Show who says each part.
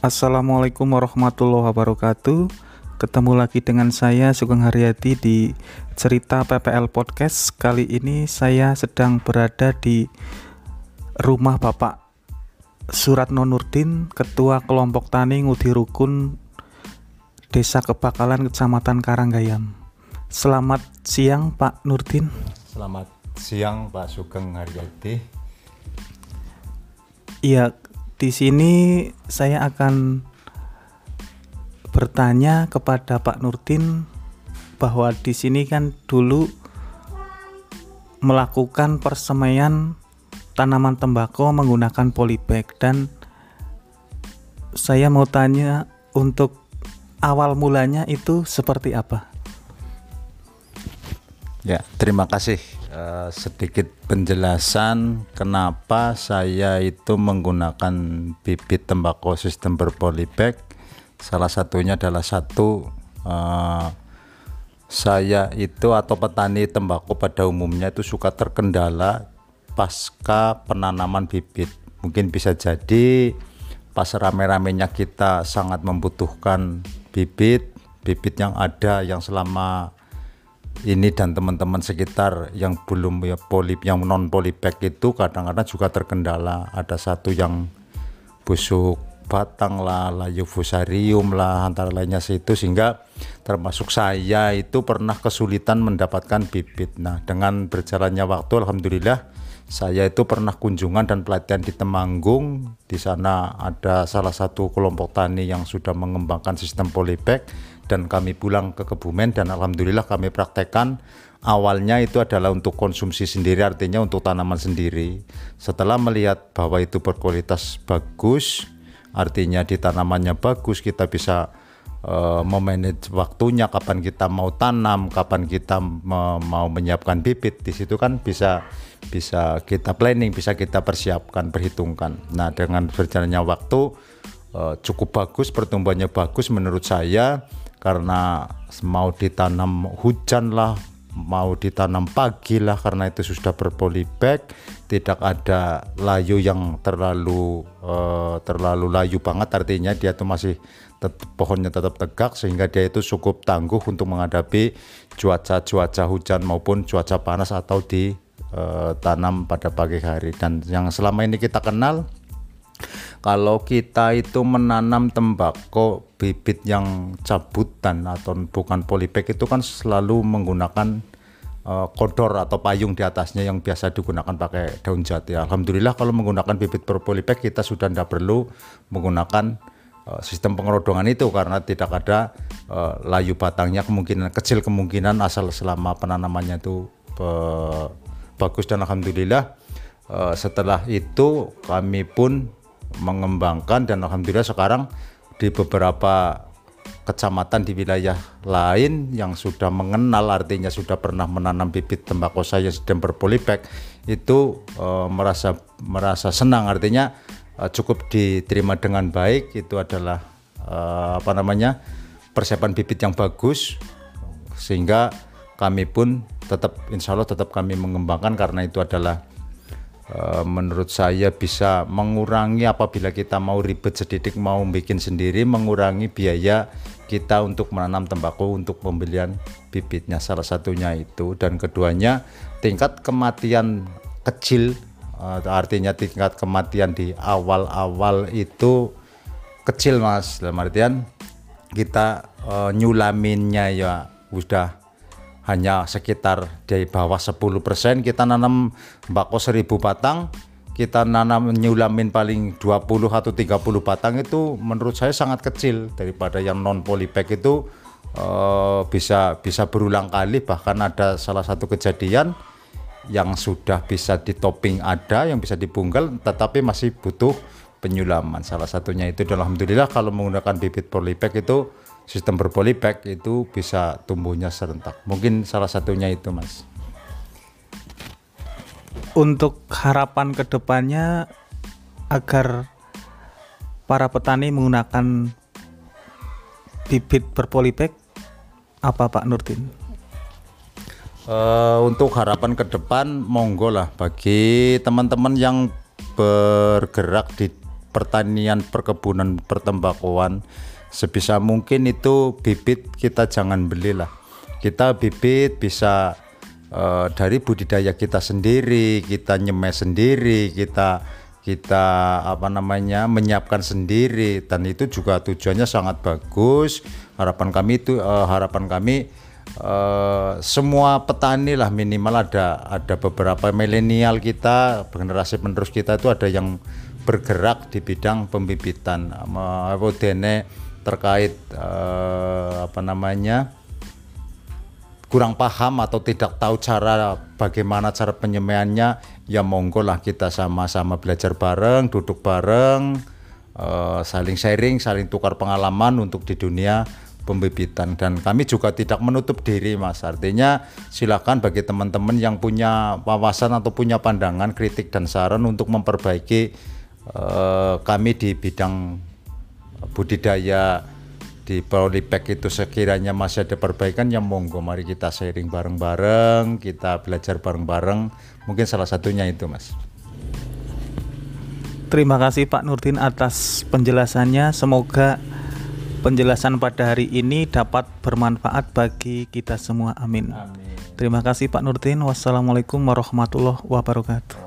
Speaker 1: Assalamualaikum warahmatullahi wabarakatuh. Ketemu lagi dengan saya Sugeng Haryadi di Cerita PPL Podcast. Kali ini saya sedang berada di rumah Bapak Suratno Nurdin, Ketua Kelompok Tani Ngudi Rukun Desa Kebakalan Kecamatan Karanggayam. Selamat siang Pak Nurdin.
Speaker 2: Selamat siang Pak Sugeng Haryadi.
Speaker 1: Iya, di sini saya akan bertanya kepada Pak Nurdin bahwa di sini kan dulu melakukan persemaian tanaman tembakau menggunakan polybag dan saya mau tanya untuk awal mulanya itu seperti apa?
Speaker 2: Ya, terima kasih. Uh, sedikit penjelasan kenapa saya itu menggunakan bibit tembakau sistem berpolibag. Salah satunya adalah satu uh, saya itu atau petani tembakau pada umumnya itu suka terkendala pasca penanaman bibit. Mungkin bisa jadi pas rame-ramenya kita sangat membutuhkan bibit, bibit yang ada yang selama ini dan teman-teman sekitar yang belum ya polip yang non polybag itu kadang-kadang juga terkendala. Ada satu yang busuk batang lah layu fusarium lah antara lainnya situ sehingga termasuk saya itu pernah kesulitan mendapatkan bibit. Nah dengan berjalannya waktu alhamdulillah saya itu pernah kunjungan dan pelatihan di Temanggung. Di sana ada salah satu kelompok tani yang sudah mengembangkan sistem polybag dan kami pulang ke Kebumen dan alhamdulillah kami praktekkan. Awalnya itu adalah untuk konsumsi sendiri artinya untuk tanaman sendiri. Setelah melihat bahwa itu berkualitas bagus artinya di tanamannya bagus kita bisa uh, memanage waktunya kapan kita mau tanam kapan kita mau menyiapkan bibit di situ kan bisa bisa kita planning bisa kita persiapkan perhitungkan. Nah dengan berjalannya waktu uh, cukup bagus pertumbuhannya bagus menurut saya karena mau ditanam hujan lah mau ditanam pagi lah karena itu sudah berpolibag tidak ada layu yang terlalu uh, terlalu layu banget. Artinya dia itu masih tet pohonnya tetap tegak sehingga dia itu cukup tangguh untuk menghadapi cuaca-cuaca hujan maupun cuaca panas atau ditanam eh, pada pagi hari. Dan yang selama ini kita kenal kalau kita itu menanam tembakau bibit yang cabutan atau bukan polybag itu kan selalu menggunakan uh, kodor atau payung di atasnya yang biasa digunakan pakai daun jati. Alhamdulillah kalau menggunakan bibit berpolibag kita sudah tidak perlu menggunakan uh, sistem pengerodongan itu karena tidak ada uh, layu batangnya kemungkinan kecil kemungkinan asal selama penanamannya itu uh, bagus dan alhamdulillah setelah itu kami pun mengembangkan dan alhamdulillah sekarang di beberapa kecamatan di wilayah lain yang sudah mengenal artinya sudah pernah menanam bibit tembakau saya sedang berpolibag itu e, merasa merasa senang. Artinya e, cukup diterima dengan baik. Itu adalah e, apa namanya persiapan bibit yang bagus sehingga kami pun tetap insya Allah tetap kami mengembangkan karena itu adalah menurut saya bisa mengurangi apabila kita mau ribet sedikit mau bikin sendiri mengurangi biaya kita untuk menanam tembakau untuk pembelian bibitnya. Salah satunya itu. Dan keduanya tingkat kematian kecil eh, artinya tingkat kematian di awal-awal itu kecil mas. Dalam artian kita uh, nyulaminnya ya udah hanya sekitar di bawah 10% kita nanam bako 1000 batang. Kita nanam nyulamin paling 20 atau 30 batang itu menurut saya sangat kecil. Daripada yang non polybag itu uh, bisa bisa berulang kali. Bahkan ada salah satu kejadian yang sudah bisa ditoping ada yang bisa dipunggal tetapi masih butuh penyulaman. Salah satunya itu alhamdulillah kalau menggunakan bibit polybag itu sistem berpolibag itu bisa tumbuhnya serentak. Mungkin salah satunya itu, Mas.
Speaker 1: Untuk harapan ke depannya agar para petani menggunakan bibit berpolibag apa Pak Nurdin?
Speaker 2: Uh, untuk harapan ke depan monggo lah bagi teman-teman yang bergerak di pertanian perkebunan pertembakuan sebisa mungkin itu bibit kita jangan belilah. Kita bibit bisa uh, dari budidaya kita sendiri kita nyemai sendiri kita kita apa namanya menyiapkan sendiri. Dan itu juga tujuannya sangat bagus. Harapan kami itu uh, harapan kami uh, semua petani lah minimal ada ada beberapa milenial kita generasi penerus kita itu ada yang bergerak di bidang pembibitan. Dene terkait uh, apa namanya kurang paham atau tidak tahu cara bagaimana cara penyemaiannya ya monggo lah kita sama-sama belajar bareng duduk bareng uh, saling sharing saling tukar pengalaman untuk di dunia pembibitan. Dan kami juga tidak menutup diri mas. Artinya silakan bagi teman-teman yang punya wawasan atau punya pandangan kritik dan saran untuk memperbaiki uh, kami di bidang budidaya di Polipek itu sekiranya masih ada perbaikan ya monggo mari kita sharing bareng-bareng kita belajar bareng-bareng mungkin salah satunya itu mas
Speaker 1: Terima kasih Pak Nurdin atas penjelasannya. Semoga penjelasan pada hari ini dapat bermanfaat bagi kita semua. Amin. Amin. Terima kasih Pak Nurdin. Wassalamualaikum warahmatullahi wabarakatuh.